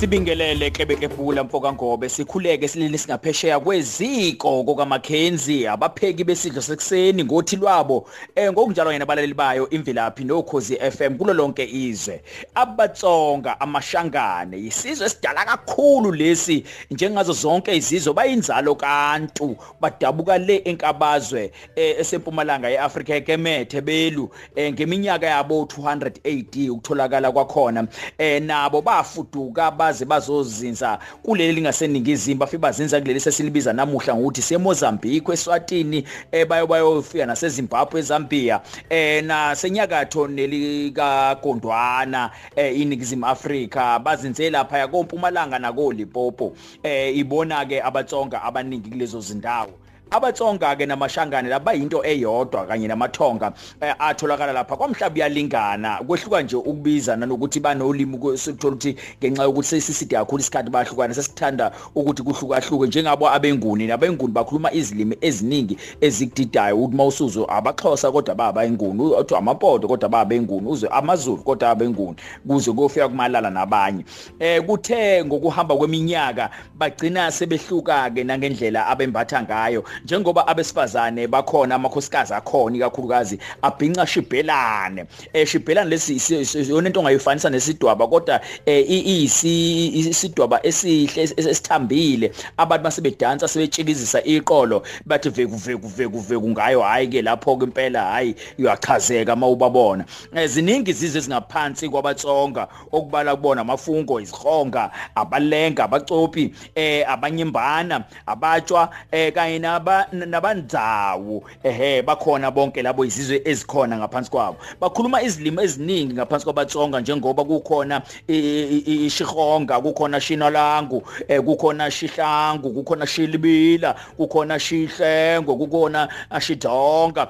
Sibingelele Kebekebula mfoka Ngobe sikhuleke silini singaphesheya kweziko kokaMackenzie abapheki besidlo sekuseni ngothi lwabo eh ngokunjalo yena abalaleli bayo imvilaphi nokhozi FM kulo lonke izwe. Abatsonga amashangane isizwe esidala kakhulu lesi. Njengazo zonke izizwe bayinzalo kantu. Badabuka le enkabazwe eh, esempumalanga yeAfrika ekemethe belu eh, ngeminyaka yabo 200 AD ukutholakala kwakhona. Eh nabo bafuduka baze bazozinza kuleli lingaseningizimu bafika bazinza kuleli sesilibiza namuhla ngokuthi seMozambique eSwatini eh bayo bayofika naseZimbabwe eZambia eh nasenyakatho nelika Gondwana eh iningizimu Afrika. Bazinze lapha yakompumalanga nakoLipopo eh ibona ke abatsonga abaningi kulezo zindawo. Abatsonga ke namashangane labayinto eyodwa kanye namathonga eh, atholakala lapha. Kwamhlaba uyalingana kwehluka nje ukubiza nanokuthi banolimi sithola ukuthi ngenxa yokuthi sesiside kakhulu isikhathi bahlukana sesithanda ukuthi kuhlukahluke njengabo abenguni. Nabenguni bakhuluma izilimi eziningi ezikudidayo ukuthi mawusuzo abaxhosa kodwa baba enguni uthi amapoto kodwa baba enguni uzwe amazulu kodwa abenguni kuze kuyofika kumalala nabanye. Eh kuthe ngokuhamba kweminyaka bagcina sebehluka ke nangendlela abembatha ngayo. Njengoba abesifazane bakhona amakhosikazi akhona ikakhulukazi abhinca shibhelane. Eh shibhelane lesi yona into ongayifanisa nesidwaba kodwa iyisi isidwaba esihle esithambile. Abantu basebedansa sebetshikizisa iqolo bathi veku veku veku veku ngayo hayi ke lapho ke impela hayi uyachazeka mawubabona ziningi izizwe ezingaphansi kwabatsonga okubala kubona amafungo izihonga abalenga abacophi eh abanyimbana abatshwa eh kanye naba nabandzawo. Ehe bakhona bonke labo izizwe ezikhona ngaphansi kwabo. Bakhuluma izilimi eziningi ngaphansi kwabatsonga njengoba kukhona ishihonga kukhona shinalangu kukhona shihlangu kukhona shilibila kukhona shihlengo kukhona ashidonga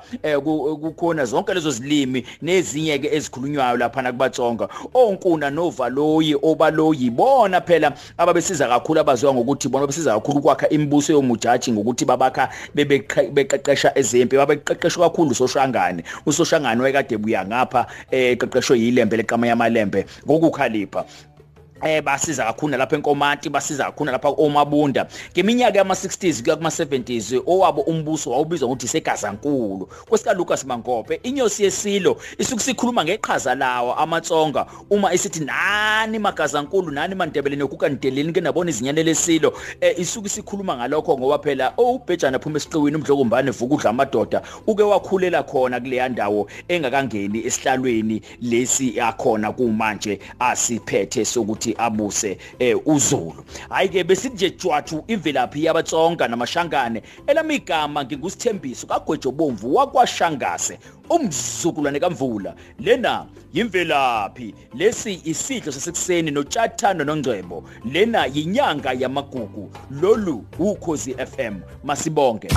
kukhona zonke lezo zilimi nezinye ke ezikhulunywayo lapha nakubatsonga onkuna novaloyi obaloyi bona phela ababesiza kakhulu abaziwa ngokuthi bona besiza kakhulu kwakha imibuso yomujaji ngokuthi babakha bebeqeqesha ezempi babeqeqeshwa kakhulu usoshangane. Usoshangane wayekade buya ngapha eqeqeshwe yilembe leqama yamalembe ngokukhalipha. Eh basiza kakhulu lapha enkomanti basiza kakhulu lapha omabunda ngeminyaka yama 60s kuya kuma 70s owabo umbuso wawubizwa ngokuthi segazankulu kwesika Lucas Mangope inyosi yesilo isuku sikhuluma ngeqhaza lawo amatsonga uma isithi nani magazankulu nani mandebele nokukandeleni ke nabona izinyane lesilo eh isuku sikhuluma ngalokho ngoba phela ubhejana phuma esiqiwini umdlokumbane vuka udla amadoda uke wakhulela khona kule ndawo engakangeni esihlalweni lesi yakhona kumanje asiphethe sokuthi ukuthi abuse eh uZulu. Hayi ke besithi nje jwathu imvelaphi yabatsonga namashangane. Elamigama ngingusithembiso kagwejo bomvu wakwashangase umzukulwane kamvula. Lena yimvelaphi. Lesi isidlo sasekuseni notshathano nongcebo lena yinyanga yamagugu. Lolu ukhozi FM masibonke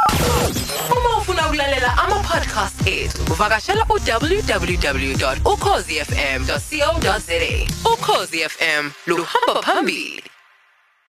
ukulalela ama podcast ethu. Uvakashela uwww.ukhozifm.co.za ukhozi FM luhamba phambili.